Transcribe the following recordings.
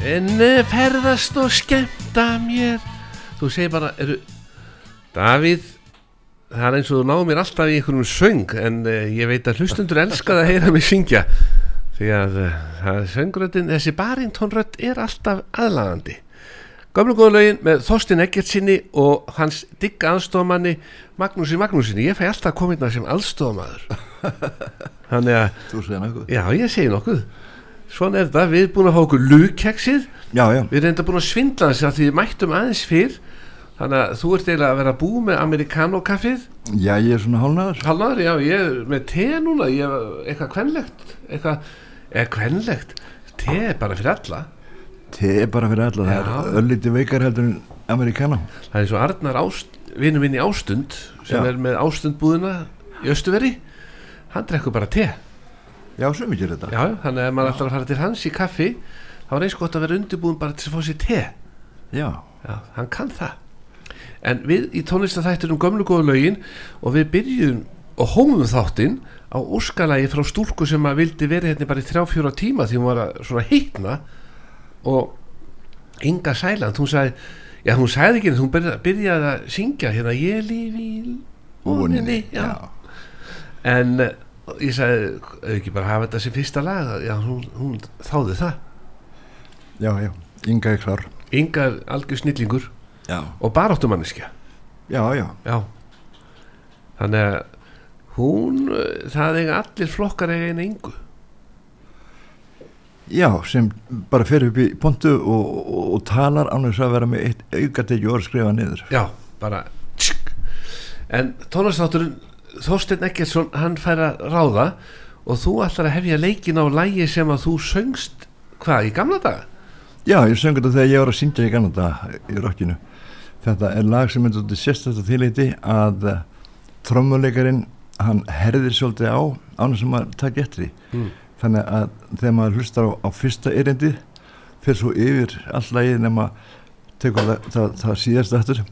En eh, ferðast og skemmta mér Þú segir bara, eru Davíð Það er eins og þú náðu mér alltaf í einhvern söng En uh, ég veit að hlustundur elskað að heyra mig syngja Því að uh, söngröddin, þessi barintónrödd er alltaf aðlagandi Gömlu góðu lögin með Þorstin Eggertsinni og hans digga aðstofamanni Magnúsi Magnúsinni. Ég fæ alltaf komið það sem aðstofamaður. Þannig að... Já, ég segi nokkuð. Svona er þetta, við erum búin að fá okkur lugkeksið. Já, já. Við erum enda búin að svindla þess að því við mættum aðeins fyrr. Þannig að þú ert eiginlega að vera búið með amerikanokaffið. Já, ég er svona hálnaður. Hálnaður, já, ég er með te núna, ég er eitthvað kvenlegt, eitthvað, eða kvenlegt. Te er bara fyrir alla. Te er bara fyrir alla, það er ölliti veikar heldur en amerikana. Það er og Arnar Ást, vinnu minn í Ástund, sem Já. er með Ástundbúðina í Östuveri, hann drekkur bara te. Já, svo mikið þetta. Já, þannig að ef maður ætlar að fara til hans í kaffi, þá er eins gott að vera undirbúin bara til að fá sér te. Já. Já, hann kann það. En við í tónlistathættunum gömlu góðu lögin og við byrjum og hómum þáttinn á úrskalagi frá stúlku sem að vildi verið hérna bara í þrjá fjóra tíma því hún var að svona heitna og Inga Sæland, hún sagði já, hún sagði ekki, en hún byrjaði, að syngja hérna, ég lífi í voninni. En uh, ég sagði, ekki bara hafa þetta sem fyrsta lag, já, hún, hún þáði það. Já, já, Inga er klár. Inga er algjör snillingur Já. og baráttumanniska. Já, já. Já Þannig að hún það eiga allir flokkar eiga einu engu Já, sem bara fer upp í pontu og, og, og talar ánvegs að vera með eitt augategi orð skrifa niður. Já, bara tsk. En tónastátturinn Þorsteinn Eggertsson, hann fær að ráða og þú ætlar að hefja leikin á lægi sem að þú söngst hvað, í gamla daga? Já, ég söng þetta þegar ég var að syngja í Kanada í rockinu. Þetta er lag sem er þetta sérstaklega þýleiti að uh, trommuleikarin hann herðir svolítið á ánum sem að taka eftir því. Mm. Þannig að þegar maður hlustar á, á fyrsta erindi fyrir svo yfir all lagið nema tekur það, það, það síðast eftir.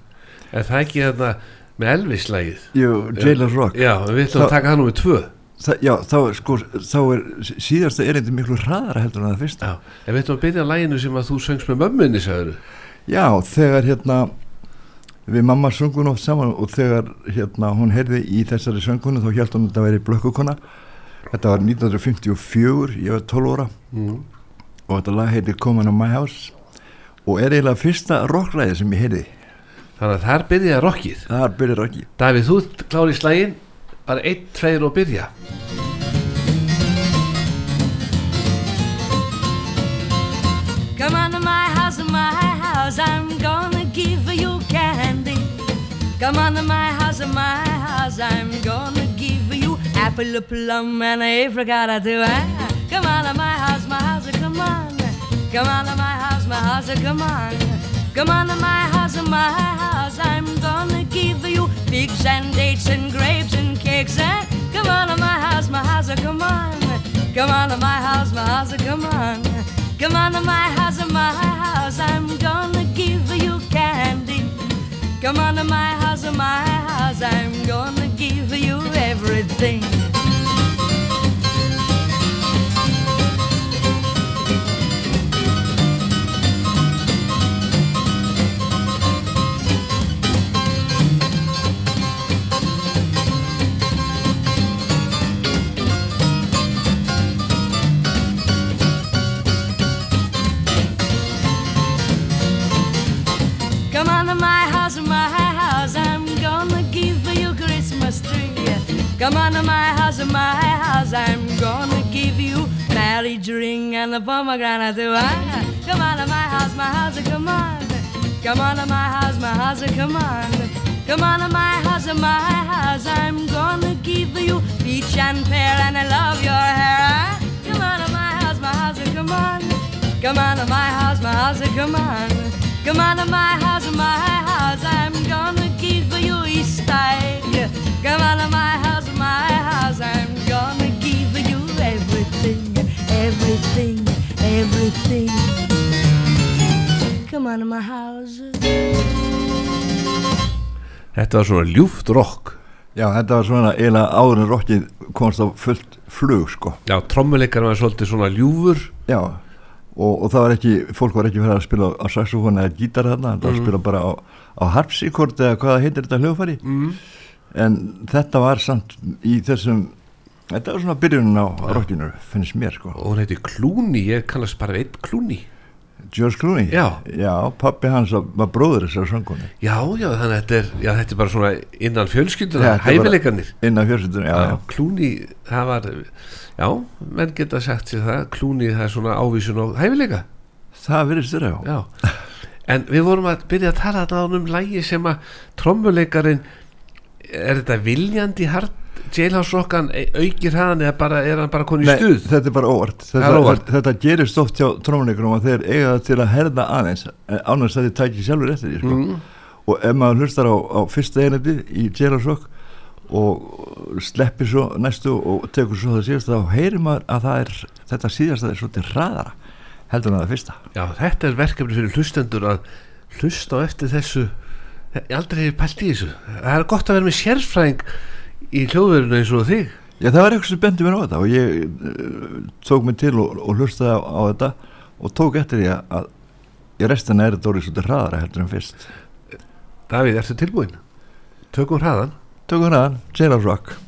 Er það ekki þarna með Elvis-lægið? Jailers Rock. Já, við ætlum að taka það nú með tvö Það, já, þá, er sko, þá er síðasta erindi miklu hraðara heldur en það fyrsta. Já, en við ætlum að byrja læginu sem að þú söngst með mömmunni, sagður Já, þegar hérna við mamma söngun oft saman og þegar hérna hún heyrði í þessari söngunum þá held hún að þetta væri blökkukona þetta var 1954 ég var 12 óra mm. og þetta lag heitir Comin on My House og er eiginlega fyrsta rocklæði sem ég heyrði Þannig að þar byrjaði rockið þar byrjar rocki Davíð, þú ert klár í slægin bara einn, tveir og byrja Come on to my house, my house, I'm gonna give you candy. Come on to my house, my house, I'm gonna give you apple, plum, and apricot too. Ah, Come on to my house, my house, come on. Come on to my house, my house, come on. Come on to my house, my house, I'm gonna give you figs and dates and grapes and cakes. Ah, Come on to my house, my house, come on. Come on to my house, my house, come on. Come on to my house, my house, I'm gonna give you candy. Come on to my house, my house, I'm gonna give you everything. Come on to my house, my house, I'm gonna give you marriage ring and a pomegranate too. Ah, Come on to my house, my house, come on. Come on to my house, my house, come on. Come on to my house, my house, I'm gonna give you peach and pear and I love your hair. Ah, Come on to my house, my house, come on. Come on to my house, my house, come on. Come on to my house, my house, I'm gonna give you East egg. Come on to my house, my house, I'm gonna give you everything, everything, everything. Come on to my house. Þetta var svona ljúft rock já, þetta var svona eiginlega áður en rockið komst á fullt flug sko Já, trommuleikar var svolítið svona ljúfur já, og, og það var ekki, fólk var ekki verið að spila á saxofón eða gítar þarna, það var að spila bara á, á harpsíkord eða hvað heitir þetta hljófari mm. En þetta var samt í þessum þetta var svona byrjunin á rockinu finnst mér sko, og hún heiti Clooney, ég kannast bara einn Clooney. George Clooney? Já. pappi hans var bróður þessar sangkonu já, já, þannig að þetta er, já, þetta er bara svona innan bara- hæfileikarnir. innan fjölskyldunum, já, já, já. Clooney, það var já, menn geta sagt sér það Clooney, það er svona ávísun og hæfileika. Það virðist þér já. Já, en við vorum að byrja að tala þarna um lægi sem að trommuleikarin er þetta viljandi hard jailhouse rockan aukir hann eða bara, er hann bara konið í Nei, stuð? þetta er bara óvart. Það er þetta, þetta, þetta gerist oft hjá trómuleikurum og þeir eiga það til að herða aðeins ánægst að þið tækir sjálfur eftir því sko. mm, og ef maður hlustar á, á fyrsta einandi í Jailhouse og sleppir svo næstu og tekur svo það síðast þá heyrir maður að það er þetta síðasta er svolítið hraðara heldur en það fyrsta. Já, þetta er verkefni fyrir hlustendur að hlusta á eftir þessu ég aldrei hef pælt í þessu. Það er gott að vera með sérfræðing í hljóðverðinu eins og þig. Já það var eitthvað sem bendi mér á þetta og ég uh, tók mig til og, og hlustaði á, á þetta og tók eftir því að, að í restina er þetta orðið svolítið hraðara heldur en fyrst. Davíð, ertu tilbúin? Tökum hraðan Tökum hraðan, Jailhouse Rock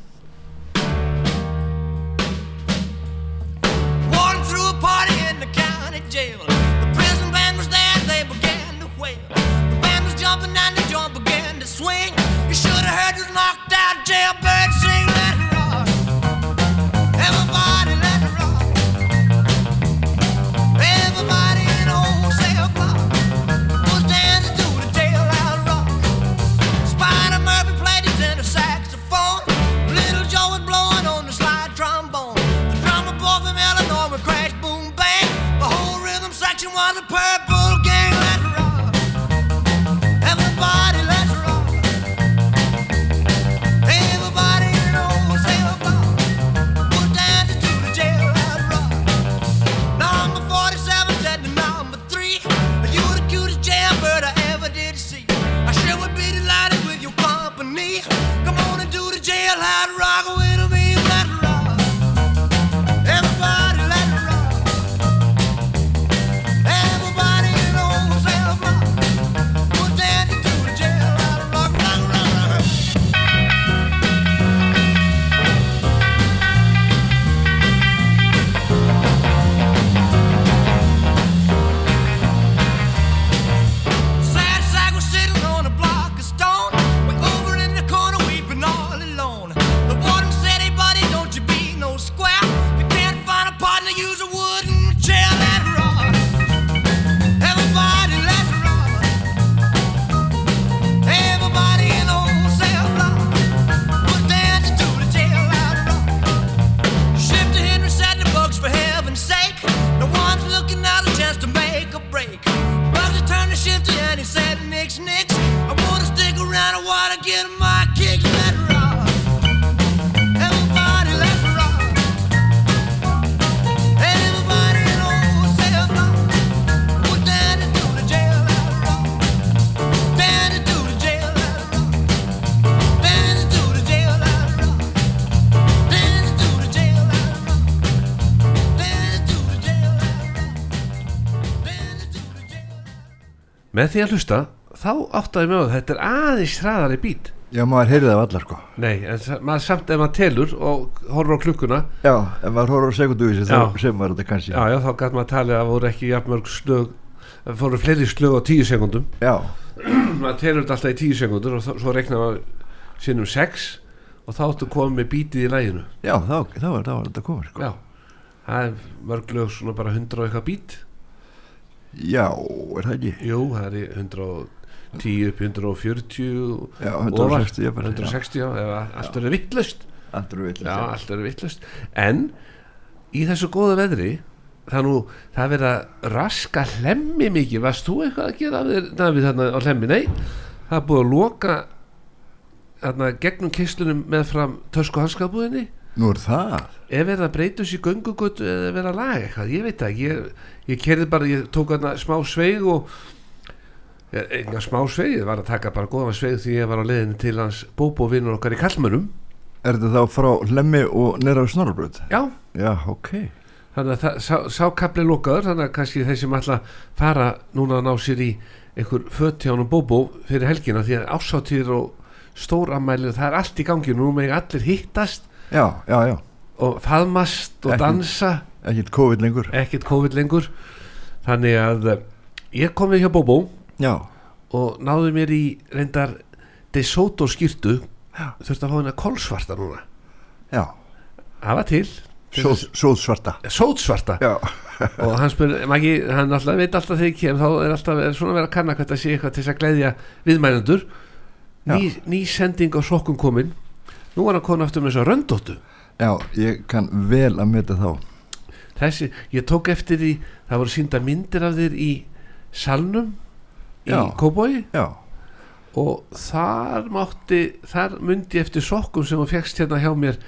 með því að hlusta, þá áttaði mig á að þetta er aðeins hraðari bít Já maður heyrði það allar sko. Nei, en maður samt ef maður telur og horfur á klukkuna Já, ef maður horfður á sekunduvísi Já. þá sem maður þetta kannski. Já, já, þá gæti maður að tala að það voru ekki jafnmörg slög fóru fleiri slög á tíu sekundum Já, maður telur þetta alltaf í tíu sekundur og þó- svo reiknar maður sinnum sex og þá áttu komið með bítið í læginu já þá, þá, þá var þetta komið sko. Já, það er mörg lög svona bara 100 og eitthvað bít Já, er það ekki? jú, það er í 110 upp í 140 Já, ofar, 160 ég bara, 160, já, eða allt er vittlust Já, allt eru villast já, allt er vittlust en í þessu góða veðri það er nú, það er verið að raska hlemmi mikið, varst þú eitthvað að gera af þér, þarna á hlemmi, nei það er búið að loka þarna gegnum kislunum með fram tösku hanskabúðinni Nú er það. Ef verið að breyta þessu í göngugötu eða verið að laga eitthvað, ég veit það ekki. Ég, ég kerði bara, ég tók þarna smá sveig og enga smá sveig, ég var að taka bara góðan sveig því ég var á leiðinni til hans bóbo vinnur okkar í Kallmönum Er þetta þá frá hlemmi og nýra á snorrabröð? já, Já, ok. Þannig að það, sá, sá kapli lokaður þannig að kannski þeir sem að fara núna að ná sér í einhver fötján og bóbó fyrir helgina því að ásáttíður og stóramæli það er allt í gangi, nú með allir hittast já, já, já, og faðmast og Ekki. dansa. ekkert COVID lengur. Ekkert COVID lengur. Þannig að eh, ég kom við hjá Bóbó já, og náði mér í reyndar De Soto skýrtu þurfti að fá hennar kolsvarta núna. Já. Það var til. Sóð, sóðsvarta. Sótsvarta já, og hann spyr, Maggi, hann alltaf veit alltaf þegar ég kem þá er alltaf er svona verið að kanna hvað það sé eitthvað til þess að gleðja viðmænendur ný, ný sending á sokkum komin nú var hann komin aftur með þess að röndóttu. Já, ég kann vel að meta þá. Þessi, ég tók eftir því það voru sínda myndir af þér í salnum í Já. Kóbói já, og þar mátti þar myndi ég eftir sokkum sem þú fegst hérna hjá mér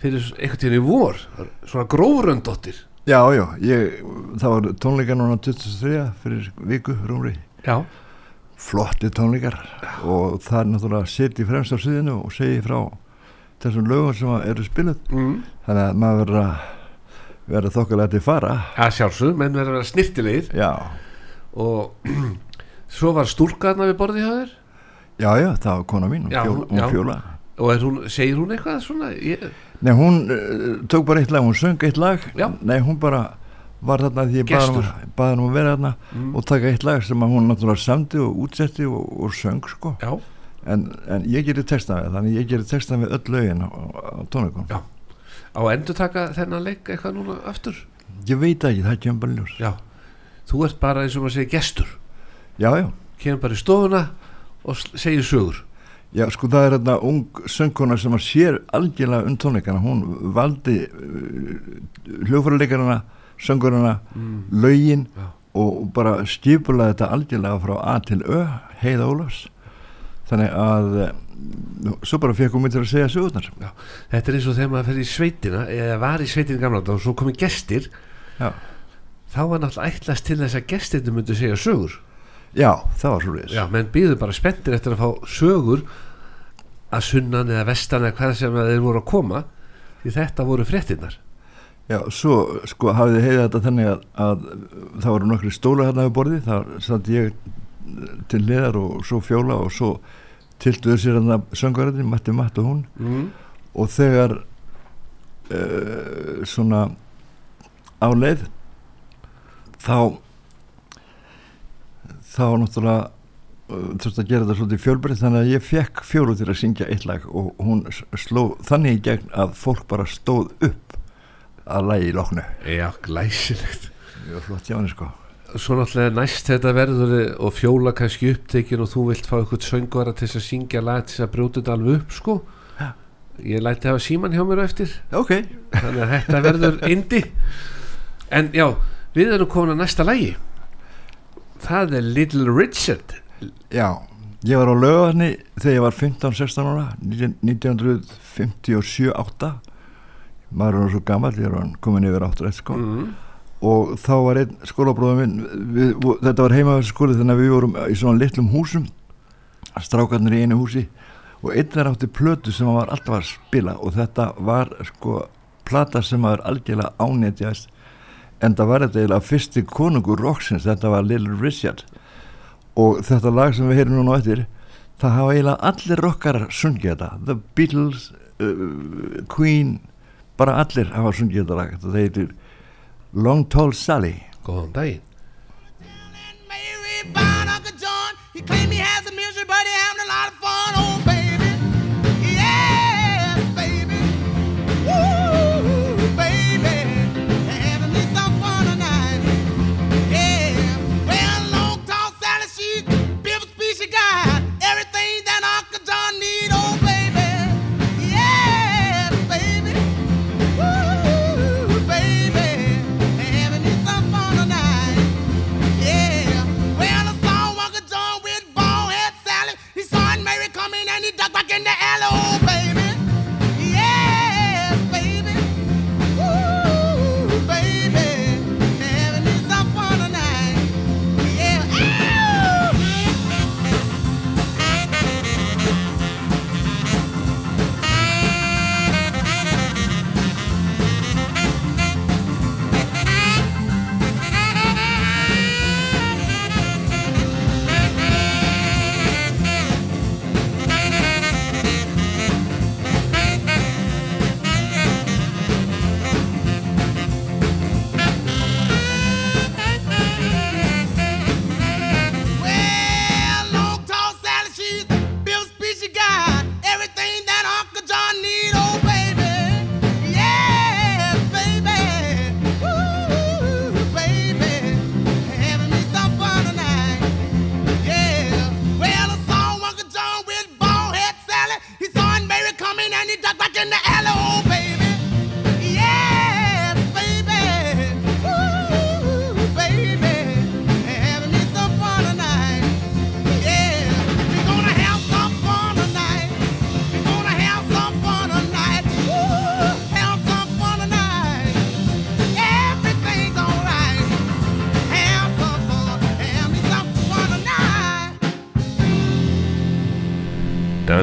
fyrir einhvern tíðan í vor. Svona grófröndóttir já, já ég, það var tónleikar núna 23 fyrir viku rúmri. Já, flotti tónleikar. Og það er náttúrulega sitt í fremst á sviðinu og segi frá þessum lögum sem eru spiluð. Mm. þannig að maður verður að verður þokkalega til fara. Að sjálfsög, menn verður að vera snirtilegir já, og svo var stúrkaðna við borðið hjá þér? Já, já, það var kona mín Já, fjól, hún- fjóla. Og hún, segir hún eitthvað svona? Ég, nei, hún uh, tók bara eitt lag, hún söng eitt lag. Já. nei, hún bara var þarna því ég baði hún, bað hún að vera þarna mm, og taka eitt lag sem hún náttúrulega samdi og útsetti og, og söng sko. Já, en, en ég gerir texta við þannig ég gerir texta við öll lögin á, á tónleikum. Já. á endur taka þennan leik eitthvað núna aftur? Ég veit ekki, það kemur bara ljós. Já, þú ert bara eins og maður segir gestur. Já, já, kemur bara í stofuna og segir sögur. Já, sko það er þarna ung söngkona sem að sér algjörlega um tónleikana. Hún valdi uh, hljófæruleikarana söngurana, mm. lögin Já. og bara skipulaði þetta algjörlega frá A til Ö heiða Ólafs þannig að eh, svo bara fekk hún til að segja sögurnar. Þetta er eins og þegar maður fer í sveitina eða var í sveitina gamla og svo komið gestir. Já, þá var náttúrulega ætlast til þess að gestirni myndu segja sögur. Já það var svo já, menn býður bara spenntir eftir að fá sögur að sunnan eða vestan eða hvað sem þeir voru að koma því þetta voru fréttinnar Já, svo sko hafið þið heiðið þetta þannig að, að það voru nokkri stóla hérna við borði, það satt ég til liðar og svo fjóla og svo tilduðu sér hérna söngvarðin, Matti Matt og hún. Mm. og þegar uh, svona á leið þá þá náttúrulega uh, þurfti að gera þetta svolítið fjölbreytt þannig að ég fekk fjólu til að syngja eitt lag og hún sló þannig í gegn að fólk bara stóð upp að lagi í loknu já, glæsilegt. Mjög flott hjá henni sko svo náttúrulega næst þetta verður og fjóla kannski upptekin og þú vilt fá eitthvað söngvara til þess að syngja lag til þess að brjóta þetta alveg upp sko. Já. ég læti hafa síman hjá mér á eftir. Ok. Þannig að þetta verður indi en já, við erum komin að næsta lagi. Það er Little Richard. Já, ég var á lögarni þegar ég var 15-16 ára 1957-8 maður er svo gammal ég er komin yfir áttur eitt sko. Mm. Og þá var einn skólabróður minn við, þetta var heima þessu skóli þannig að við vorum í svona litlum húsum strákarnir í einu húsi og einn þar átti plötu sem var alltaf að spila og þetta var sko plata sem var algjörlega ánetjast en það var þetta eiginlega fyrsti konungur rocksins, þetta var Little Richard. Og þetta lag sem við heyrum núna eftir það hafa eiginlega allir rockar sungið þetta. The Beatles, uh, Queen bara allir hafa sungið þetta lag. Þetta heitir Long Tall Sally. Góðan daginn Mary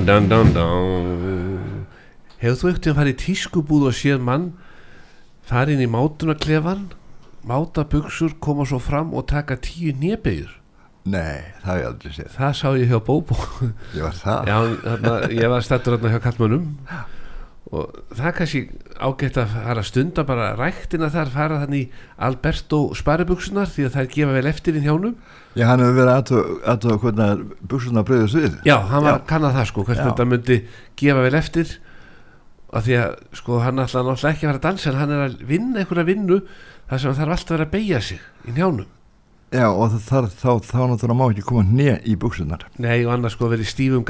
Dun, dun, dun, dun. Hefur þú ekkert að fara í tískubúð og séð mann fara inn í mátunaklefan máta buksur, koma svo fram og taka tíu nýbegjur Nei, það hef ég aldrei séð. Það sá ég hjá Bóbó. Ég var það Já, þarna, ég var stættur hérna hjá kallmönnum og það er kannski ágætt að fara stunda bara ræktina þar, fara þannig Alberto sparibuksunar því að það er gefa vel eftir í hjánum Já, hann hefur verið aðtöða hvernig buksuna breyðast við. Já, hann var Já. kannað það sko, hvernig Já. þetta myndi gefa vel eftir. Af því að sko hann ætla náttúrulega ekki að fara að dansa en hann er að vinna einhverja vinnu þar sem hann þarf alltaf að vera að beigja sig í njánum Já, og það, það, þá, þá náttúrulega má ekki koma hnið í buksunar Nei, og annars sko verið stífum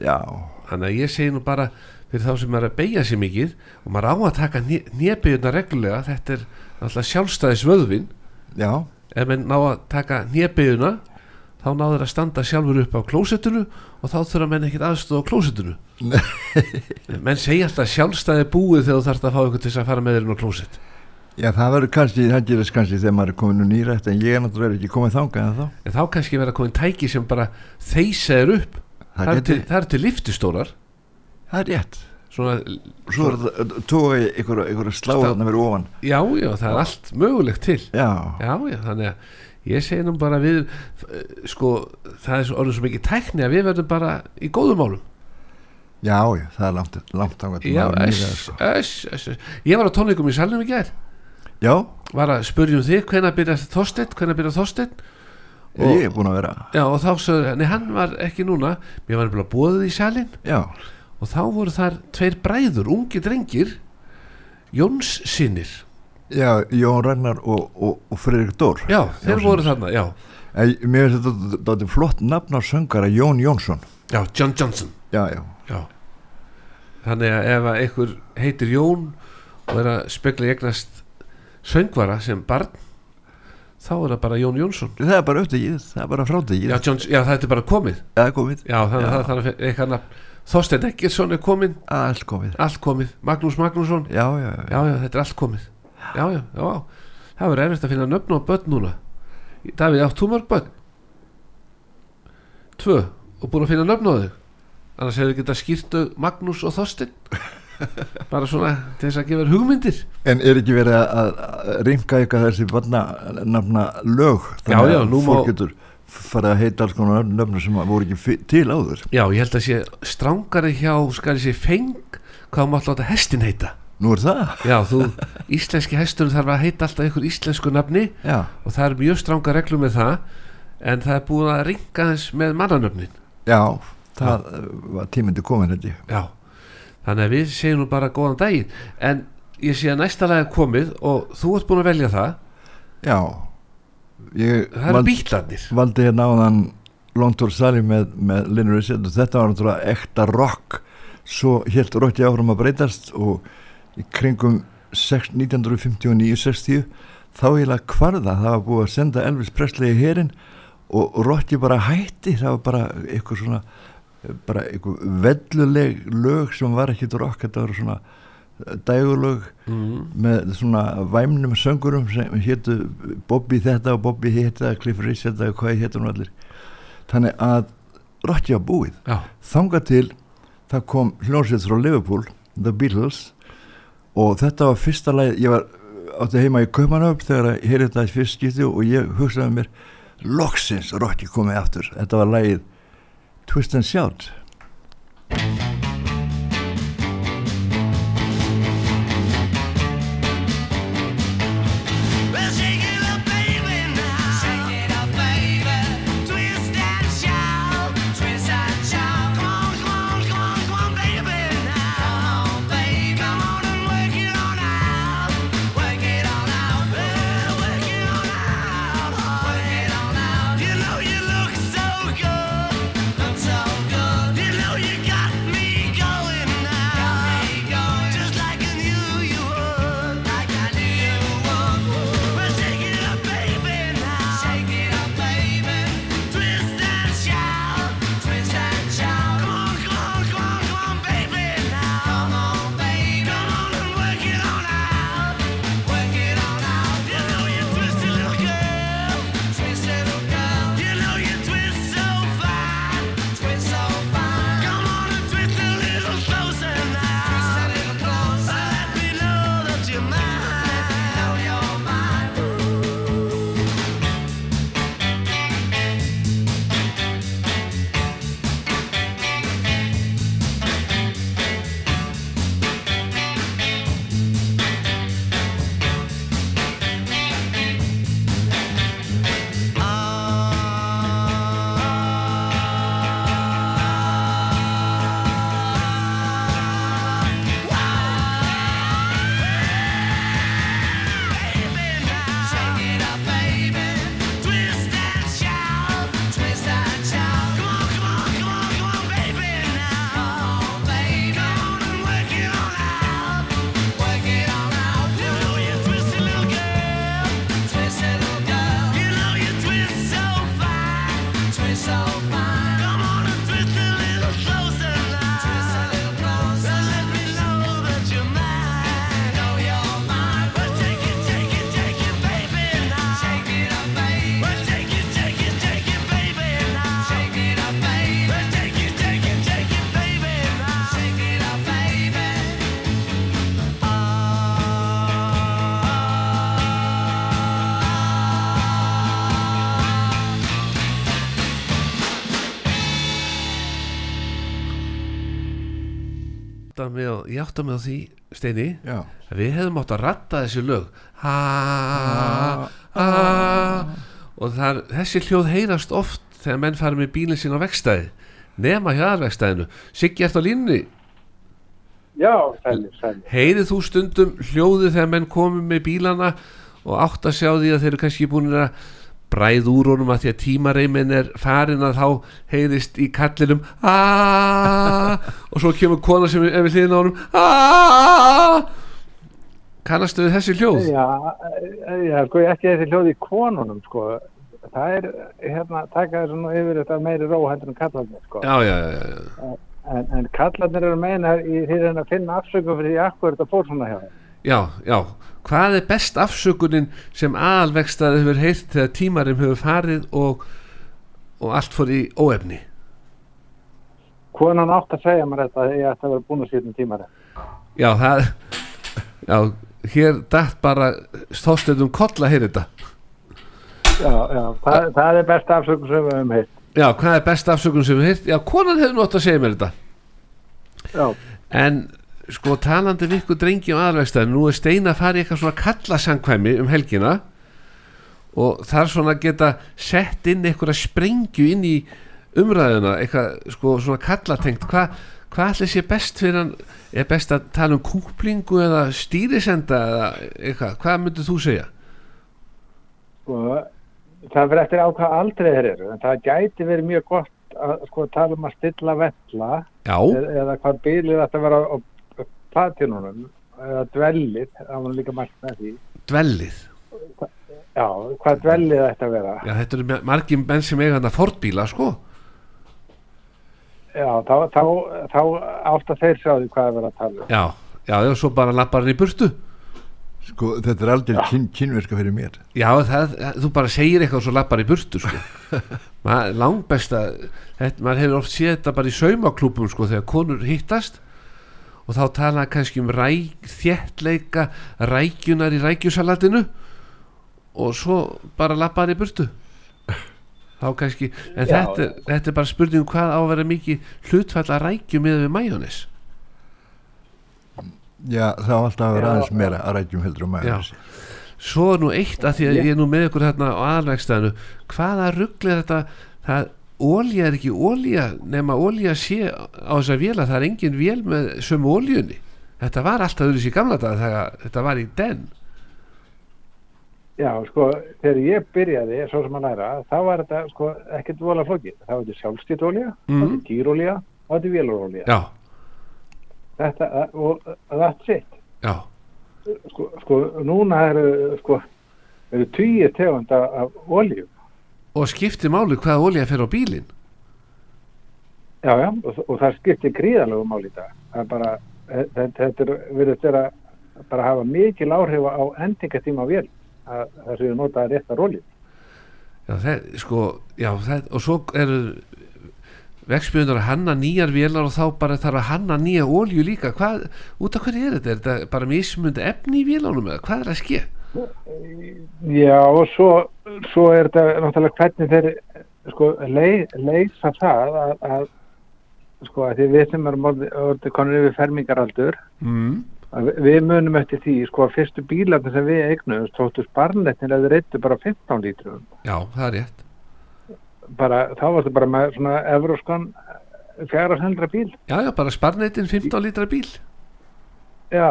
þannig að ég segi nú bara fyrir þá sem er að beigja sig mikið og maður á að taka nébyggjurna reglulega þetta er alltaf sjálfstæðis vöðvin já, ef menn ná að taka nébyggjuna þá náður að standa sjálfur upp á klósettinu og þá þurfa menn ekkert aðstofa á klósettinu. Menn segja alltaf sjálfstæði búið þegar þú þarfst að fá ykkur til að fara með þér á klósett. Já, það verður kannski, það gerist kannski þegar maður er komin úr nýrætt en ég er náttúrulega ekki komið þangað en þá en þá kannski verða komin tæki sem bara þeysa þér upp Það, er til, það er til liftistórar það er rétt. Svona, Svo er tóa ykkur, ykkur slá Stá- þarna verið ofan. Já, já, það er allt mögulegt til. Já, Já, já, þannig að ég segi nú bara við eh, sko, það er orðið svo mikið tækni að við verðum bara í góðum málum. Já, já, það er langt, langt til Já, öss, nýræður, sko. Ég var á tónleikum í salnum í gær. Já, var að spurja um þig, hvenær byrjar Þorsteinn hvenær byrjar Þorsteinn Og- ég er búin að vera Já, og þá sagði, nei hann var ekki núna mér var bara bóðið í salin Já, og þá voru þar tveir bræður, ungi drengir Jóns sinnir já, Jón Ragnar og, og, og Fredrik Dór. Já, þeir Jónssyni. voru þarna, já. Æ, Mér finnst þetta, þetta er flott nafn á söngara Jón Jónsson. Já, John Johnson. Já, já, Já. Þannig að ef einhver heitir Jón og er að spekla eignast söngvara sem barn þá er það bara Jón Jónsson. Það er bara uppdegið, það er bara frádegið já, John, já, það er bara komið. Er komið, Já, þannig að Já. það að eitthvað nafn. Þorsteinn Eggertsson er komið, allt komið. Allt komið. Magnús Magnússon, Já, já, já, já, já, þetta er allt komið. Já, já, já, það verður erfitt að finna nöfn á börn núna. Davíð, átt þú mörg börn? Tvö, og búin að finna nöfn á þau. Annars hefur getað skýrtu Magnús og Þorsteinn bara svona til þess að gefa hugmyndir. En er ekki verið að, að ringa eitthvað þessi barna nafna lög? Já, þannig já, að nú má- fólk getur farið að heita alls konar nöfnum sem voru ekki til áður. Já, ég held að sé strángari hjá skal ég sé feng hvað maður láta hestin heita. Nú er það? Já, þú, íslenski hesturinn þarf að heita alltaf einhver íslensku nafni Já, og það er mjög stránga reglum með það en það er búin að ringa þess með mannanöfnin. Já, það uh, var tímindi komin þetta Já, þannig að við segjum nú bara góðan daginn. En ég sé að næsta lag er komið og þú ert búin að velja það. Já, ég það eru vald, bítlarnir valdi hérna áðan Long Tour Sally með, með Linur Richard og þetta var náttúrulega ekta rock. Svo helt rockið áfram að breytast og í kringum 6 1959-60 þá heila kvarða, það var búið að senda Elvis Presley í herin og rockið bara hætti, það var bara eitthvað svona bara eitthvað velluleg lög sem var ekkit rock, þetta var svona dægulög mm. með svona væmnum söngurum sem hétu Bobby þetta og Bobby hitta Cliff Richard eða hvað hétu nú allir. Þannig að Rocky var búið. Já, þanga til það kom hljónsveit frá Liverpool The Beatles og þetta var fyrsta lagi ég var átti heima í Kaupanöfn þegar ég heyrði þetta í fyrst skipti og ég hugsaði mér loksins Rocky komið aftur. Þetta var lagið Twist and Shout átta mig á, ég átta mig á því Steini, já, að við hefðum átt að ratta þessi lög. Ha, ha og þar, þessi hljóð heyrast oft þegar menn fara með bílinn sín á vegstæði. Nema hjá aðvegstæðinu Siggi ert á línni, Já, sælir, sælir. heyrið þú stundum hljóðið þegar menn komum með bílana og átt að sjá því að þeir eru kannski búin að bræð úr honum að því að tímareimin er farin að þá heyrist í kallinum og svo kemur kona sem er við hliðin á honum kannastu við þessi hljóð? Já, já, sko, ekki þessi hljóð í konunum, sko. Það er, hérna, taka þessu nú yfir þetta meiri ró heldur en kallarnir, sko. Já, já, já, já, En, en kallarnir eru að meina í því að finna afsökum fyrir því akkur þetta fór svona hjá þeim. já, já hvað er best afsökunin sem aðalvegstaði hefur heyrt þegar tímarim hefur farið og, og allt fór í óefni Konan átt að segja mér þetta að ég ætti að vera búin að sýta um tímari. Já, það Já, hér dætt bara stóðstöðum kolla hér þetta Já, já, það, það er besta afsökum sem við höfum heitt. Já, hvað er best afsökun sem við hýrt? Já, konan hefur nátt að segja mér þetta Já, En sko talandi við ykkur drengi á aðalvegstæðin Nú er Steina að fara í eitthvað svona kallasangkvæmi um helgina Og þar svona geta sett inn eitthvað sprengju inn í umræðuna Eitthvað sko svona kallatengt. Hvað hva ætli sé best fyrir hann? Er best að tala um kúplingu eða stýrisenda eða eitthvað? Hvað myndir þú segja? sko, það fyrir eftir á hvað aldrei þeir eru, en það gæti verið mjög gott að sko tala um að stilla vella Já, eða, eða hvað bílið vera á, á platinunum eða dvellið, það var líka mælt með því. Dvellið já, hvað dvellið ætti að vera. Já, þetta eru margir menn sem eiga hann að fordbíla sko. Já, þá, þá, þá átt að þeir sjá því hvað er verið að tala um. Já, já, já, svo bara lappar hann í burtu. Sko þetta er aldrei kyn, kynverka fyrir mér. Já, það, þú bara segir eitthvað og svo lappar í burtu sko. þetta, maður hefur oft séð þetta bara í saumaklúpum sko, þegar konur hittast og þá tala kannski um ræk, þéttleika rækjunar í rækjusalatinu. Og svo bara lappar í burtu. Þá kannski en Já. þetta, er- þetta er bara spurning um hvað á að vera mikið hlutfall að rækju með við majónis já það var alltaf að vera aðeins meira að rækjum heldur um Já. maður svo nú eitt að því að ég er nú með ykkur hérna á aðalvegstæðinu hvaða ruggli er þetta? Það, ólja er ekki ólja nema ólja sé á þess að véla það er engin vél með sömu óljunni þetta var alltaf öðru sér gamla dag þegar þetta var í den. Já, sko, þegar ég byrjaði svo sem að læra, þá var þetta sko ekkert vola flókið, það var þetta sjálfstýtt olía það var Mhm. þetta gýrolía og þetta vélurolía já, þetta, og that's it. Já, sko, sko núna eru sko eru tugir tegund af, oljum og skipti máli hvaða ólja fer á bílinn já, já, og, og það skiptir gríðalegu mál í dag það er bara, þetta, er verið að bara hafa mikil áhrif á endingatíma á vél að það séu notaði réttar oljum já, það, sko, já, það, og svo eru vegspjöndar að hanna nýjar vélar og þá bara þarf að hanna nýja ólju líka hvað, út af hverju er þetta? Er þetta bara mismundi efni í vélánum eða hvað er að ske? Já, og svo, svo er þetta náttúrulega hvernig þeir sko ley, leysa það að, að sko að því við sem erum orðið orði konur yfir fermingaraldur Mm. að við- munum eftir því sko að fyrstu bílarnir sem við eignum tóttu sparnettin eða reyndu bara 15 lítrum. Já, það er rétt. Bara, þá varstu bara með svona evróskan fjara sendra bíl. Já, já, bara sparneitin 15 lítra bíl já,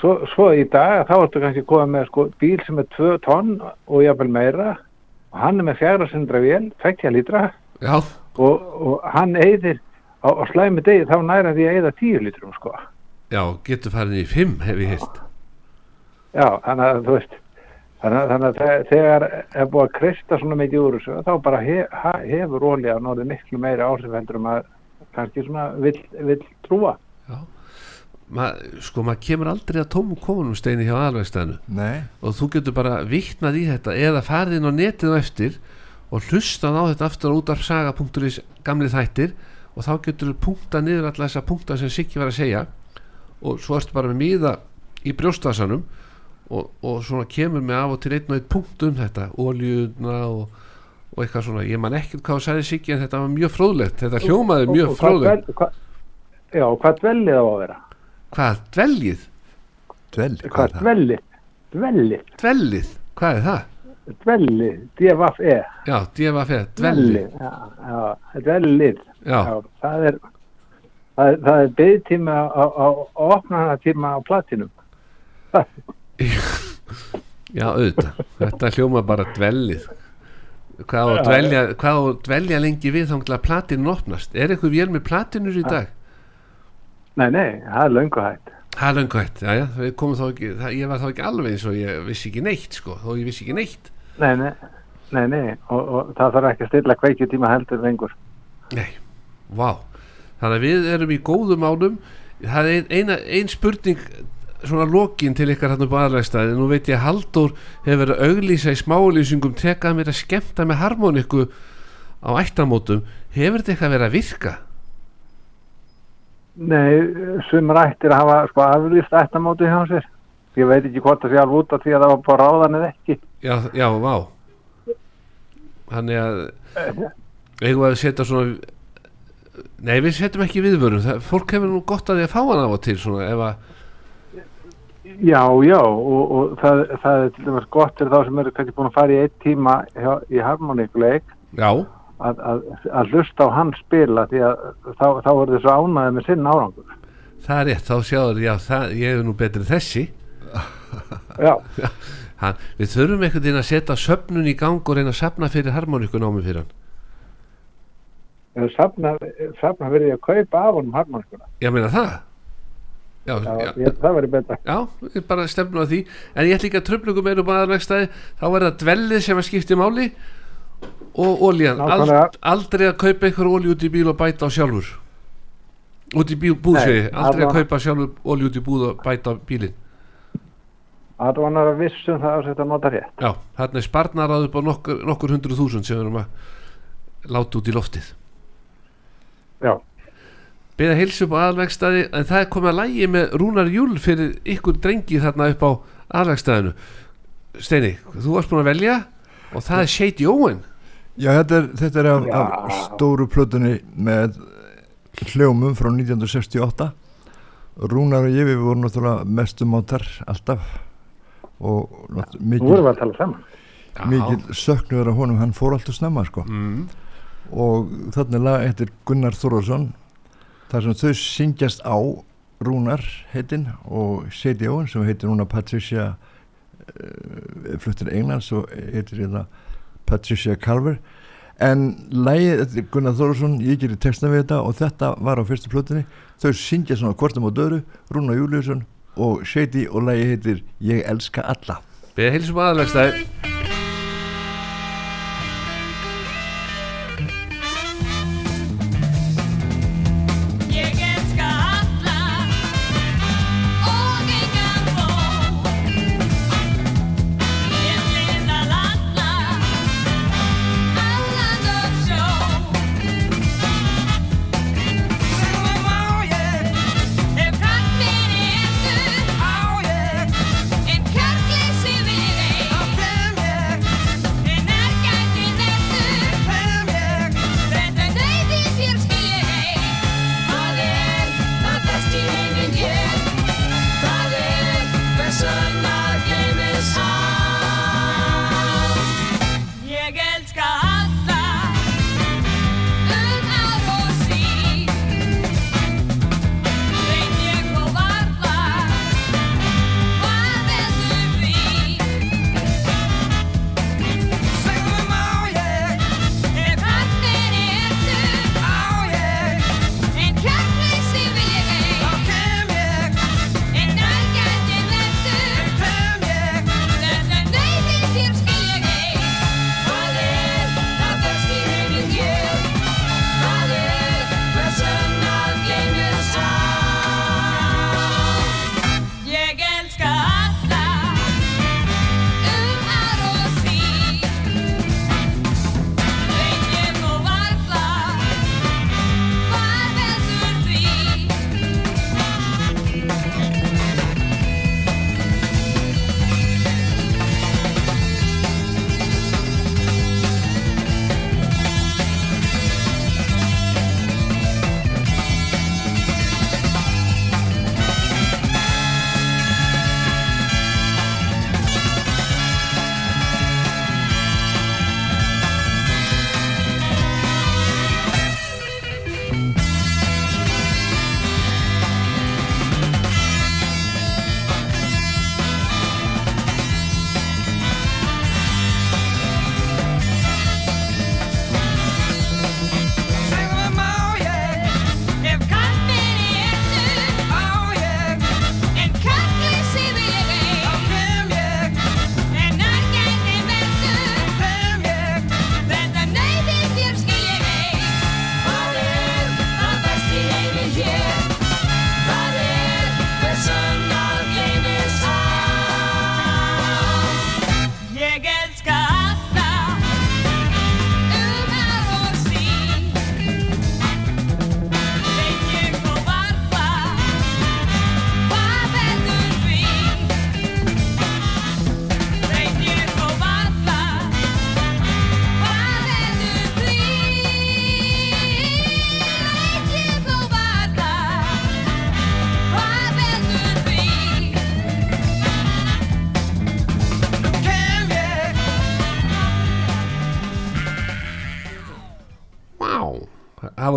svo, svo í dag þá varstu kannski komið með sko bíl sem er 2 tonn og jafnvel meira. Og hann er með fjara sendra vél 20 lítra. Já, og, og hann eyðir á, á slæmi degi þá næra því að eyða 10 lítrum sko. Já, getur farin í 5 hef ég heilt já, þannig að þú veist þannig, að- þegar er búið að kreista svona mikið úr þessu þá bara he, ha, hefur ólíða norðið miklu meiri áhrif heldur um að kannski svona vill, vill trúa Ma, Sko, maður kemur aldrei að tómum komunum steini hjá alvegstæðinu. Nei, og þú getur bara vittnað í þetta eða farið inn á netið á eftir og hlustað á þetta aftur á út af saga.is gamli þættir og þá getur þú punktað niður alla þessa punkta sem Siggi var að segja. Og svo ertu bara með miða í brjóstasanum og, og svona kemur með af og til einn og einn punkt um þetta oljuna og, og eitthvað svona. Ég man ekkert hvað þú sagði Siggi en þetta var mjög fróðlegt. Þetta hljómaði mjög fróðlegt. já, hvað dvellið á að vera hvað, dveljið Dvel, hvað er það? dvelli? Dvelli, dveljið, hvað er það? dvelli, D-V-F-E. já, DFF, dvelji Já, já, dvellið. já, Já, það er, það er, það er byggtíma á, á, á platinum. já, auðvitað þetta hljóma bara dveljið hvað á að dvelja, dvelja lengi við þá að platinu opnast er eitthvað vél með platinur í dag? Nei, nei, það er löngu hægt. Það er löngu hætt, já, já, við komum þá ekki, það, ég var þá ekki alveg eins og ég vissi ekki neitt, sko, þó ég vissi ekki neitt. Nei, nei, nei, nei, og, og það þarf ekki að stilla kveikjutíma heldur lengur. Nei, vá, þannig að við erum í góðum álum, það er ein, eina, ein spurning, svona lokin til ykkar hann upp á aðlægstæði, nú veit ég að Halldór hefur verið að auglýsa í smáulýsingum, tekað mér að skemmta með harmoniku á ættamótum, hefur þetta eitthvað verið að virka? Nei, sumur ættir að hafa sko aflýst ættamóti hjá sér. Ég veit ekki hvort það sé alveg út af því að það var bara ráðan eða ekki. Já, já, vá Þannig að eigum við að setja svona Nei, við setjum ekki viðvörun það, fólk hefur nú gott að því að fá hann af og til svona, ef að, Já, já, og, og það, það er til dæmis gott fyrir þá sem eru kannski búin að fara í eitt tíma hjá, í harmoníkuleik já, að, að, að hlusta á hann spila því að þá, þá er þessu ánæði með sinn árangur. það er rétt, þá sjáður já, það, ég er nú betri þessi. Já, hann, við þurfum einhvern veginn að setja söfnun í gang og reyna að safna fyrir harmoníku námi fyrir hann. Ég safna, safna verið ég að kaupa af honum harmoníkuna. ég meina það. Já, Já, já, ég, það verið betra. já, við bara stefnum að því. En ég ætla ekki að tröflugum einu baðarvegstæði þá er það dvellið sem að skipti máli og ólíjan Ald, aldrei að kaupa einhver ólí út í bíl og bæta á sjálfur. Út í bíl, segi, aldrei að kaupa sjálfur ólí út í búð og bæta á bílinn. Það var náttúrulega vissum það að þetta nota rétt. já, þarna er sparnarað upp á nokkur, nokkur hundru þúsund sem við erum að láta út í loftið. Já, beða heilsu upp á aðalvegstæði en það er komið að lægi með Rúnar Júl fyrir ykkur drengi þarna upp á aðalvegstæðinu Steini, þú varst búin að velja og það er Shady Owen Já, þetta er, þetta er af, Já. af stóru plötunni með hljómum frá 1968 Rúnar og ég við vorum náttúrulega mestu mátar alltaf og saman. mikil söknuður af honum, hann fór alltaf snemma sko. mm. og þarna er lag eftir Gunnar Þorvarsson þar sem þau syngjast á Rúnar heitin og Sadie Owen sem heitir núna Patricia uh, fluttir Englands og heitir hérna Patricia Carver en eftir Gunnar Þorvarsson ég gerir texta við þetta og þetta var á fyrstu plötunni. Þau syngja svona hvortum á döru Rúnar Júliusson og Sadie og lagið heitir Ég elska alla. Beða heilsu upp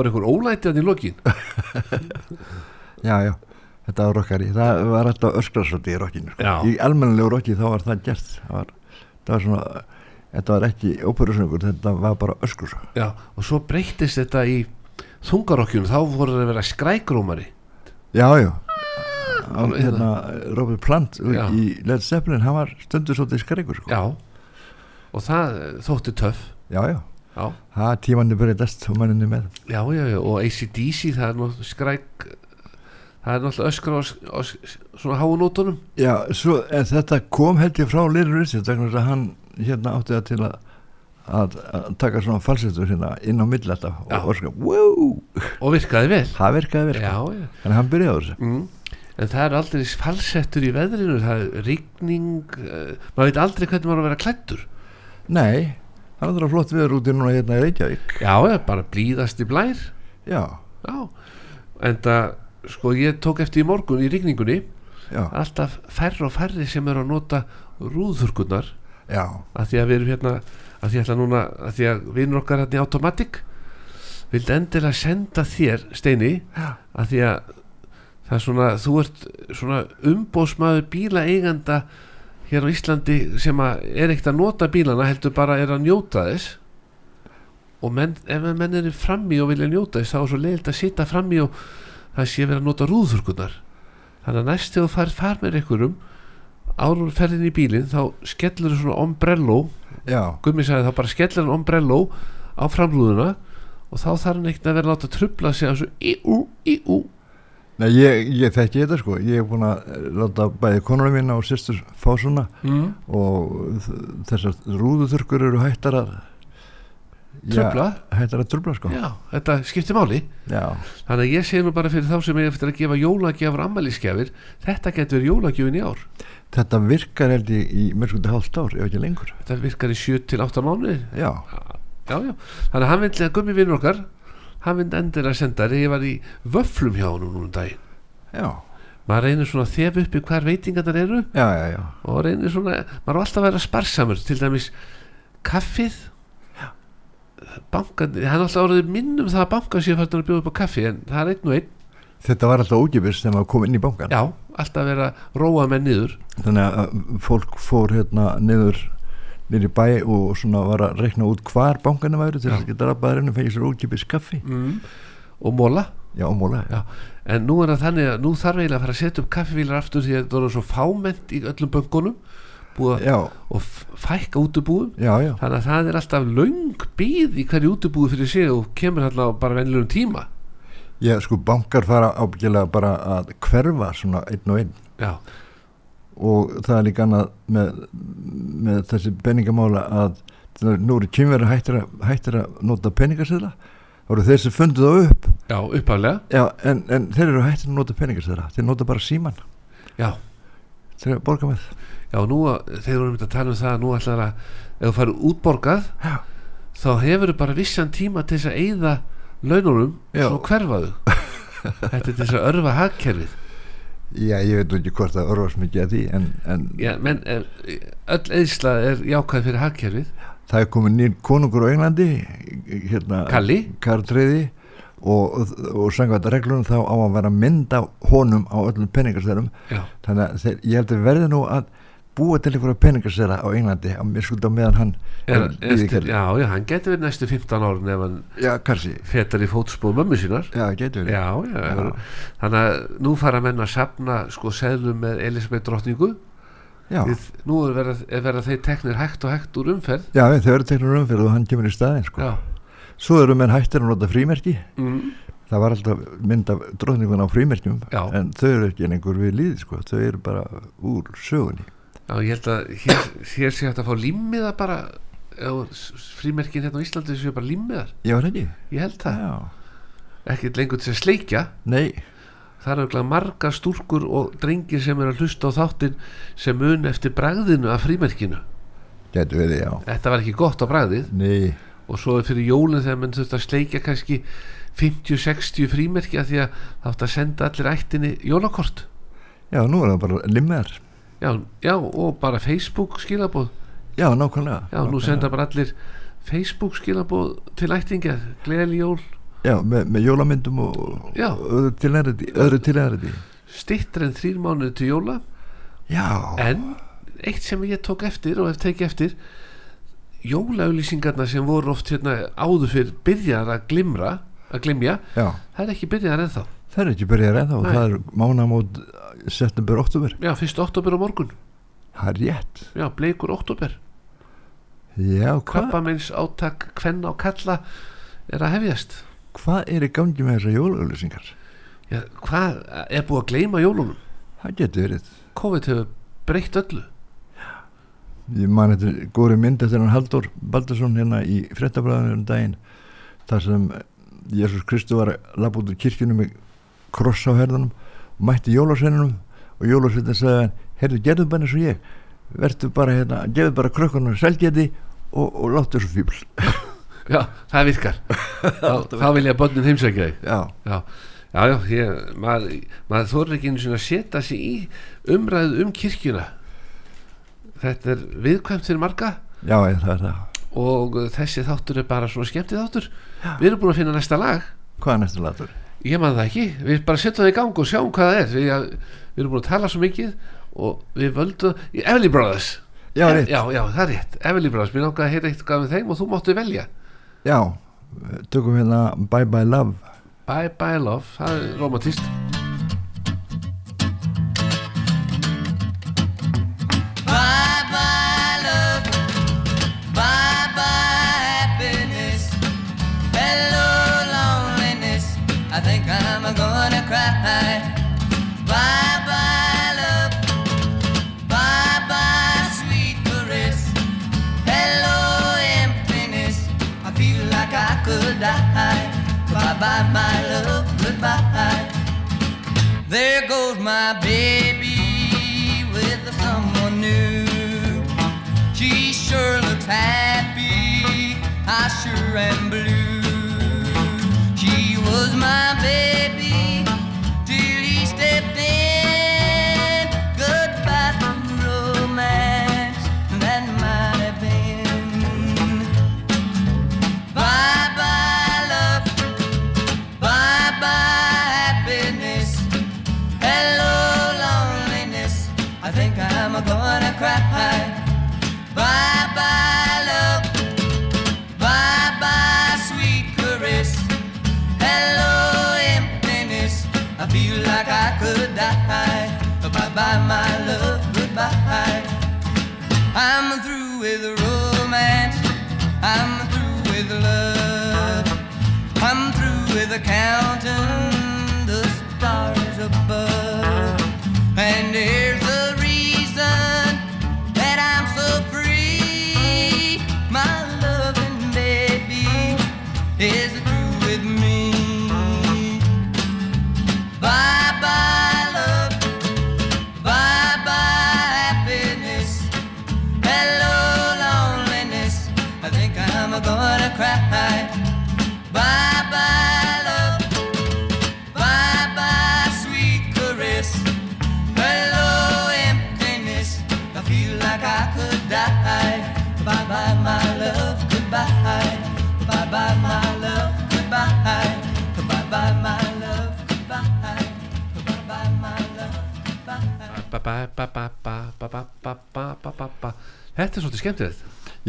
var einhver ólæti hann í lokin. Já, já, þetta var rockari. Það var alltaf svolítið í rockinu sko. Í almennilegu rocki þá var það gert. Það var, það var svona þetta var ekki óperusöngur, þetta var bara öskur. Já, og svo breyttist þetta í þungarokkjunum, þá voru það að vera skrækrómari. Já, já. Á, hérna, Robert Plant Já. í Led Zeppelin, hann var stundur svolítið skreikur sko. já, og það þótti töff. Já, já, það tímanni breytast og manninni með já, já, já og ACDC, það er náttúrulega skræk það er náttúrulega öskra á, svona háunótunum Já, svo, en þetta kom held ég frá Little Richard þess að hann hérna átti það til að, að, taka svona falsettur hérna inn á Já. og orska, wow, og virkaði vel. Það virkaði vel. Þannig að hann byrjaði á þessu. Mm. en það er aldrei falsettur í veðrinu það er rigning uh, maður veit aldrei hvernig maður á að vera klættur Nei, hann er það flott viður úti núna hérna í Reykjavík. Já, já, bara blíðast í blær. Já, já, en það sko ég tók eftir í morgun í rigningunni. Já, alltaf færri og færri sem eru að nota rúðurkurnar. Já. Að því að við erum hérna að því að, núna, að því að vinur okkar hérna í Automatic vildi endilega senda þér Steini Já. að því að það er svona, þú ert svona umbóðsmaður bílaeiganda hér á Íslandi sem er ekkert að nota bílana heldur bara er að njóta þess. Og menn, ef menn er frammi og vilja njóta þess þá er svo leiðilt að sita frammi og það sé verið að nota rúðurkunar þannig að næst þegar þú fær far með einhverjum árum ferðin í bílinn þá skellur þú svona ombrello Gummi sagði þá bara skellur hann ombrello á framrúðuna og þá þarf hann ekkert að vera láta trubla sig á þessu í-ú, í-ú Nei, ég, ég þekki þetta sko. Ég er búin að láta bæði konunum mína og sýstur fá svona mm. og þessar rúðuþurkur eru hættar að Trufla? Já, hættar að trubla sko. Já, þetta skiptir máli. Já, Þannig að ég segi nú bara fyrir þá sem ég eftir að gefa jólagjafur ammælisgjafir Þetta getur verið jólagjöfin í ár. Þetta virkar held ég í mörgskundi hálft ár ef ekki lengur. Þetta virkar í 7 til 8 mánuði. Já, Já, já, þannig að hann vildi að gummi vinnur okkar Hann vildi endilega senda þér Ég var í vöflum hjá hann núna um daginn. Já, Maður reynir svona að þef upp í hvar veitingarnar eru. Já, já, já. og reynir svona, maður er alltaf að vera sparsamur til dæmis kaffið. Bankan, hann er alltaf orðið minnum það að bankan séu fært að bjóða upp á kaffi en það er einn og einn, Þetta var alltaf ógipis þegar maður kom inn í bankan já, alltaf að vera að róa menn niður, Þannig að fólk fór hérna niður í bæ og svona var að reikna út hvar bankanum væri til þess að geta rabbaður inn og fengið sér ógipis kaffi. Mm. og móla Já, og móla já. en nú er það þannig að nú þarf eiginlega að fara að setja upp kaffivílar aftur því að þetta voru svo fámennt í öllum Já, og fækka útubúum já, já. Þannig að það er alltaf löng býð í hverju útubúi fyrir sig og kemur á bara venjulegum tíma. Já, sko, bankar fara ábyggilega bara að hverfa svona einn og einn. Já, og það er líka annað með, með þessi peningamála að nú eru kynverið hættir, hættir að nota peningarsöðla þá eru þeir sem fundu það upp. Já, uppaflega en, en þeir eru hættir að nota peningarsöðla þeir nota bara síman já, þeir borga með. Já, nú þegar við erum að tala um það að nú ætlar að, ef þú farið útborgað Já. þá hefur þú bara vissan tíma til þess að eyða laununum Já. svo hverfaðu. Þetta er til þess að örfa hagkerfið Já, ég veit ekki hvort það örfast mikið að því en, en Já, menn, er, öll eðsla er jákvæð fyrir hagkerfið. Það er komið nýr konungur á Englandi hérna, Kalli? Karl III og, og, sangvært reglunum þá á að vera mynd af honum á öllum peningarstöðum Já, þannig að þeir, ég held að verði nú að búa til einhverja peningarstöða á Englandi á mér skulda meðan hann er, viðurkenndur. já, já, hann getur verið næstu 15 árin ef hann já, fetar í fótspóð mömmu sínar. Já, getur verið. Já, já, Já. þannig að nú fara menn að sapna sko seðlum með Elisabeth drottningu. Við, nú er verið, er verið að þeir teknir hægt og hægt úr umferð. Já þeir eru teknur umfyrir og hann kemur í staðin sko. Svo eru menn hættir að nota frímerki. Mm. það var alltaf mynd af drottningun á frímerkjum en þau eru ekki lengur við líði sko. þau eru bara úr sögunni Já, ég held að hér, hér sé hægt að fá limmiða bara frímerkin hérna á Íslandi séu bara limmiðar já, ekki? ég held það, já, ekkert lengur til að sleikja. Nei. Það er auðvitað margar stúrkur og drengir sem er að hlusta á þáttin sem mun eftir bragðinu af frímerkinu. Getur verið, já. Þetta var ekki gott á bragðið. Nei, og svo fyrir jólinn þegar mann þurft að sleikja kannski 50-60 frímerki að því að það átt að senda allir ættinni jólakort já, nú er það bara limmer já, já, og bara Facebook skilabóð já, nákvæmlega. Já, nú nákvæmlega. senda bara allir Facebook skilabóð til ættingja, gleðli jól. Já, með, með jólamyndum og, og tilhærið öðru tilhærið stittur en þrýr mánuði til jóla. Já, en eitt sem ég tók eftir og hef tekið eftir jólaauðlýsingarna sem voru oft hérna áður fyrir byrjar að glimra að glimja, já. það er ekki byrjar ennþá það er ekki byrjað ennþá. Nei. það er mánamót september, oktober já, fyrst oktober á morgun. Það er rétt. Já, bleikur oktober já, hvað krabbameins átak kvenna og kalla er að hefjast. Hva er í gangi með þessar jólaauðlýsingar já, hvað er búið að gleyma jólunum? Það getur verið. COVID hefur breytt öllu. Ég man þetta góri mynd eftir hann Haldur Baldursson hérna í fréttabræðinu um daginn þar sem Jésús Kristu var að labba út úr kirkjunum með kross á herðunum mætti jólasveininum og jólasveinin sagði hann heyrðu, gerðu bara eins og ég. Verðu bara hérna, gefðu bara krökkunar selgeti og, og láttu þessu fíbl já, það virkar. Þá, þá vil ég að börnin heimsækja þig. Já, já, já, já ég, maður, maður þorir ekki einu sinni að setja sig í umræðu um kirkjuna. Þetta er viðkvæmt fyrir marga. Já, ég, það er það. Og þessi þáttur er bara svona skemmtið þáttur við erum búin að finna næsta lag. Hvað er næstu latur? Ég man það ekki, við bara setjum það í gang og sjáum hvað það er. Við, við erum búin að tala svo mikið og við völdum í Everly Brothers. Já, rétt, já, já, það er rétt, Everly Brothers mér að heyra eitthvað með þeim og þú máttu velja. Já tökum hérna Bye Bye Love. Bye Bye Love, það er romantist my baby with someone new. She sure looks happy. I sure am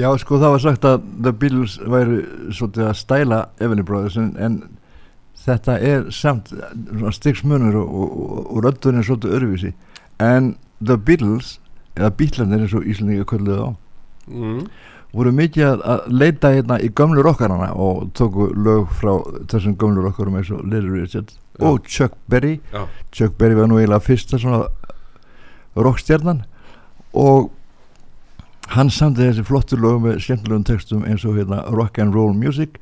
Já, sko það var sagt að The Beatles væri svolítið að stæla Everly Brothers en, en þetta er samt stiksmunur og, og, og, er svolítið öðruvísi en The Beatles eða Beatlandir eins og Íslandinga kölluðu á mm. voru mikið að, að leita hérna í gömlu rockarana og tóku lög frá þessum gömlu rockarum eins og Little Richard Já. og Chuck Berry Já. Chuck Berry var nú eiginlega fyrsta svona rockstjarnan og hann samti þessi flottu lög með skemmtilegum textum eins og hérna rock and roll music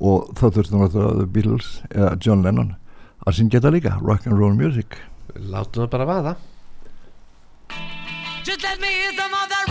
og þá þurfti hann að The Beatles eða John Lennon að syngja þetta líka rock and roll music. Látum það bara vaða. Just let me hear some of that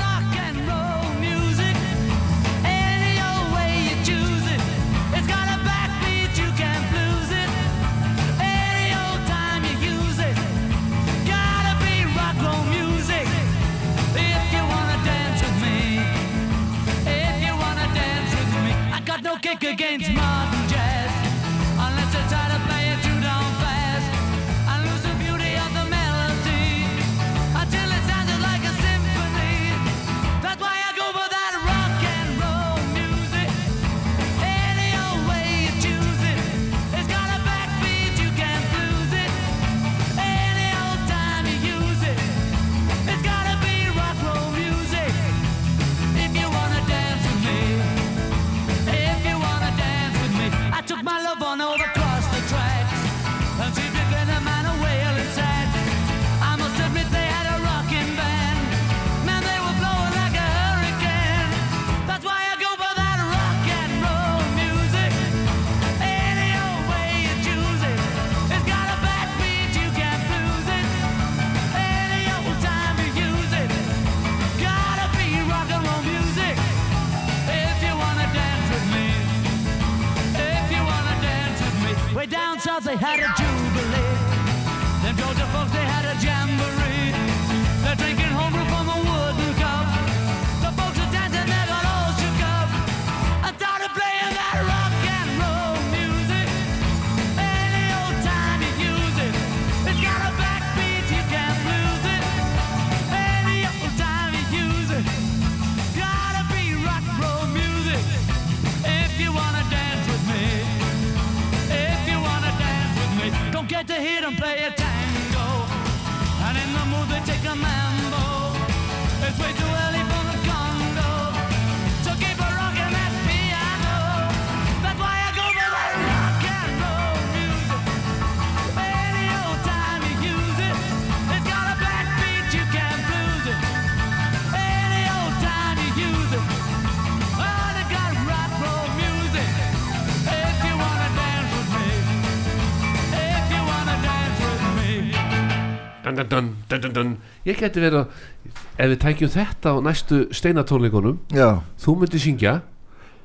dun, dun, dun, ég geti verið að ef við tækjum þetta á næstu steinatónleikunum Já, þú myndir syngja.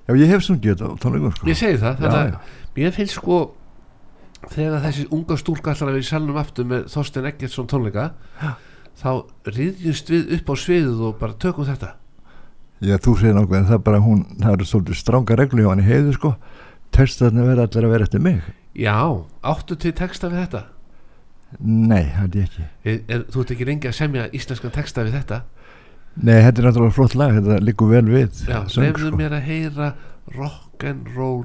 Já ég hef sungið þetta á tónleikum sko. ég segi það, þannig já. að mér finnst sko þegar þessi unga stúlka allar að vera í salnum aftur með Þorstein Eggertsson tónleika þá riðjumst við upp á sviðið og bara tökum þetta. Já, þú segir nákvæm, en það er bara hún, það eru svolítið stránga reglu hjá hann í heiðu sko. Textarnir verða allir að vera eftir mig. Já, áttu til texta við þetta Nei, er ég ekki. Er, er, þú ert ekki lengi að semja íslenskan texta við þetta. Nei, þetta er náttúrulega flott lag, þetta liggur vel við já, nefnum sko. mér að heyra rock and roll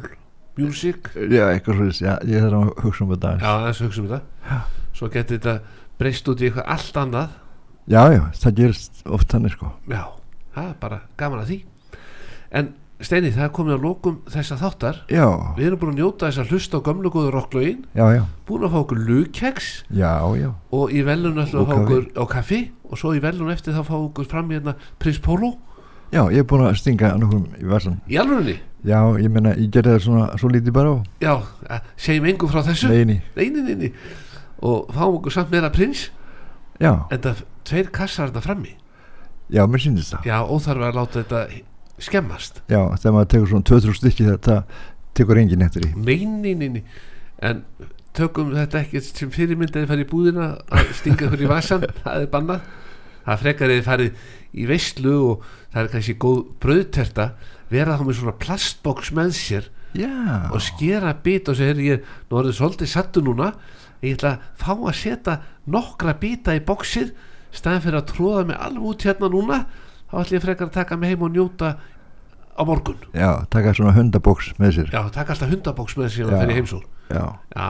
music. Já, eitthvað já, ég þarf að hugsa um þetta já, aðeins. aðeins hugsa um þetta. Svo getur þetta breyst út í eitthvað allt annað. Já, já, það gerist oft þannig sko. Já, það er bara gaman að því. En Steini, það er komið að lókum þessa þáttar. Já, við erum búin að njóta þess að hlusta á gömlu góðu rocklögin. Búin að fá okkur já og í velun ætlum að fá okkur á kaffi. Og svo í velun eftir þá fá okkur fram hérna Prins Pólo Já, ég er búin að stinga nokkum í varsan í alvörunni? Já, ég meina, ég gerði það svona svo lítið bara á. Já, að segjum engum frá þessu. Neini, Neini, og fáum okkur samt meira prins já, en það tveir kassar þetta frammi. Já, mér syndist það. Já, óþarf að láta þetta skemmast. Já, þegar maður tekur svona 2-3 stykki þetta tekur enginn eftir í neini en tökum þetta ekki sem fyrirmynd eða farið í búðina að stinga í vasan það er bannað. Það frekar eða farið í veislu og það er kannski góð brauðterta vera þá með svona plastboks með sér Já, og skera bit og segja ég nú er það svolítið sattu núna. Ég ætla að fá að setja nokkra bita í boksið staðin fyrir að tróða mig alveg út hérna núna þá ætla ég frekar að taka mig heim og njóta á morgun. Já, taka svona hundabóks með sér. Já, taka alltaf hundaboks með sér og fer í heimsól Já, já,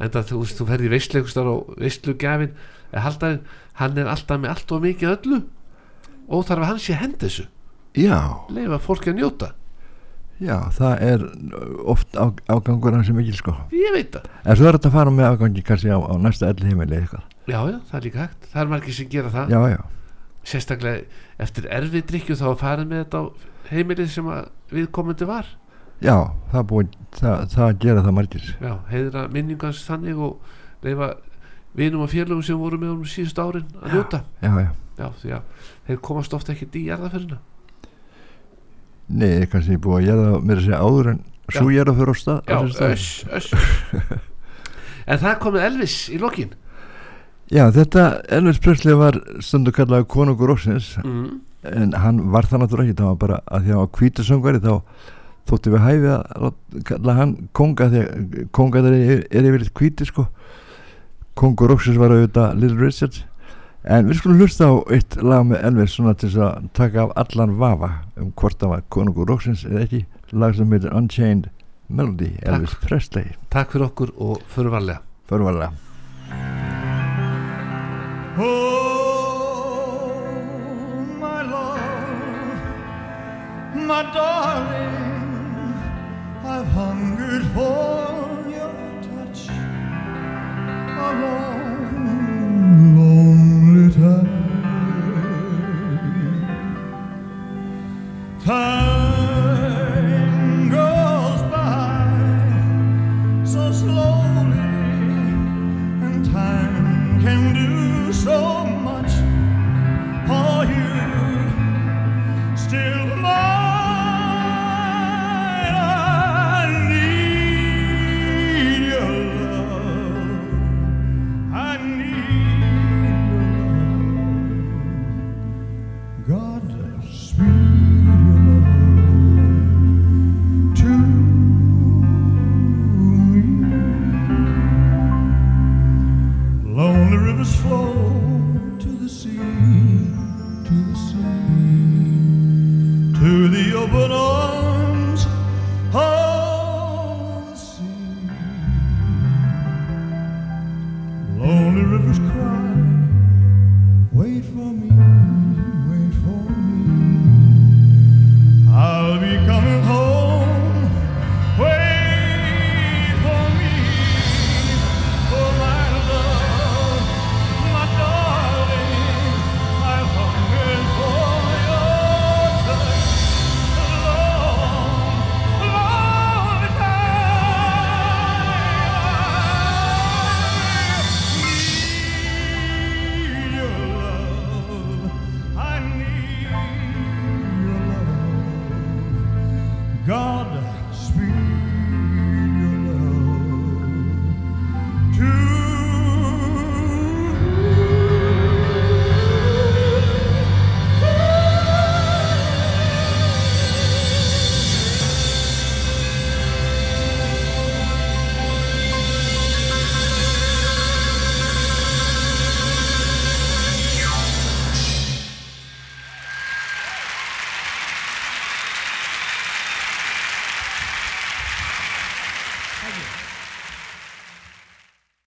en það þú, veist, þú ferði í veistleikustar og veistlugjafin haldarinn, hann er alltaf með allt og mikið öllu. Og þarf að hann sé hend þessu. Já, leifa fólki að njóta. Já, það er oft á, ágangur hans sem mikil sko. Ég veit það, En svo er þetta að fara með afgangi kannski á, á næsta elli heimili eitthvað. Já já, það er líka hægt. Það er margir sem gera það. Já, já, sérstaklega eftir erfið drikju þá að fara með þetta á heimilið sem viðkomandi var. Já, það búið það, það gera það margir. Já, heiðra minningans þannig og leifa vinum og félögum sem voru með honum síðust árin að njóta. Já, já, já, því að þeir komast ofta ekkert í jarðaferðina nei, kannski búið að gera mér að segja áður en svo fyrir á stað já, öss, öss. En það komið Elvis í lokin Já, þetta Elvis Presley var stundu kallað konungur óksins mm. en hann var það náttúrulega ekki það var bara að því að hann var hvítasöngvari þá þótti við hæfi að kalla hann konga því að konga þeir er, er yfir hvíti sko. Kongur óksins var auðvitað Little Richard. En við skulum hlusta á eitt lag með Elvis svona til þess að taka af allan vafa um hvort það var konungur óksins eða ekki. Lag sem heitir Unchained Melody Elvis Presley. Takk fyrir okkur og fyrir varlega förvarlega Oh, my love, my darling, I've hungered for your touch a long, lonely time. Time goes by so slowly and time can do so much for you. Still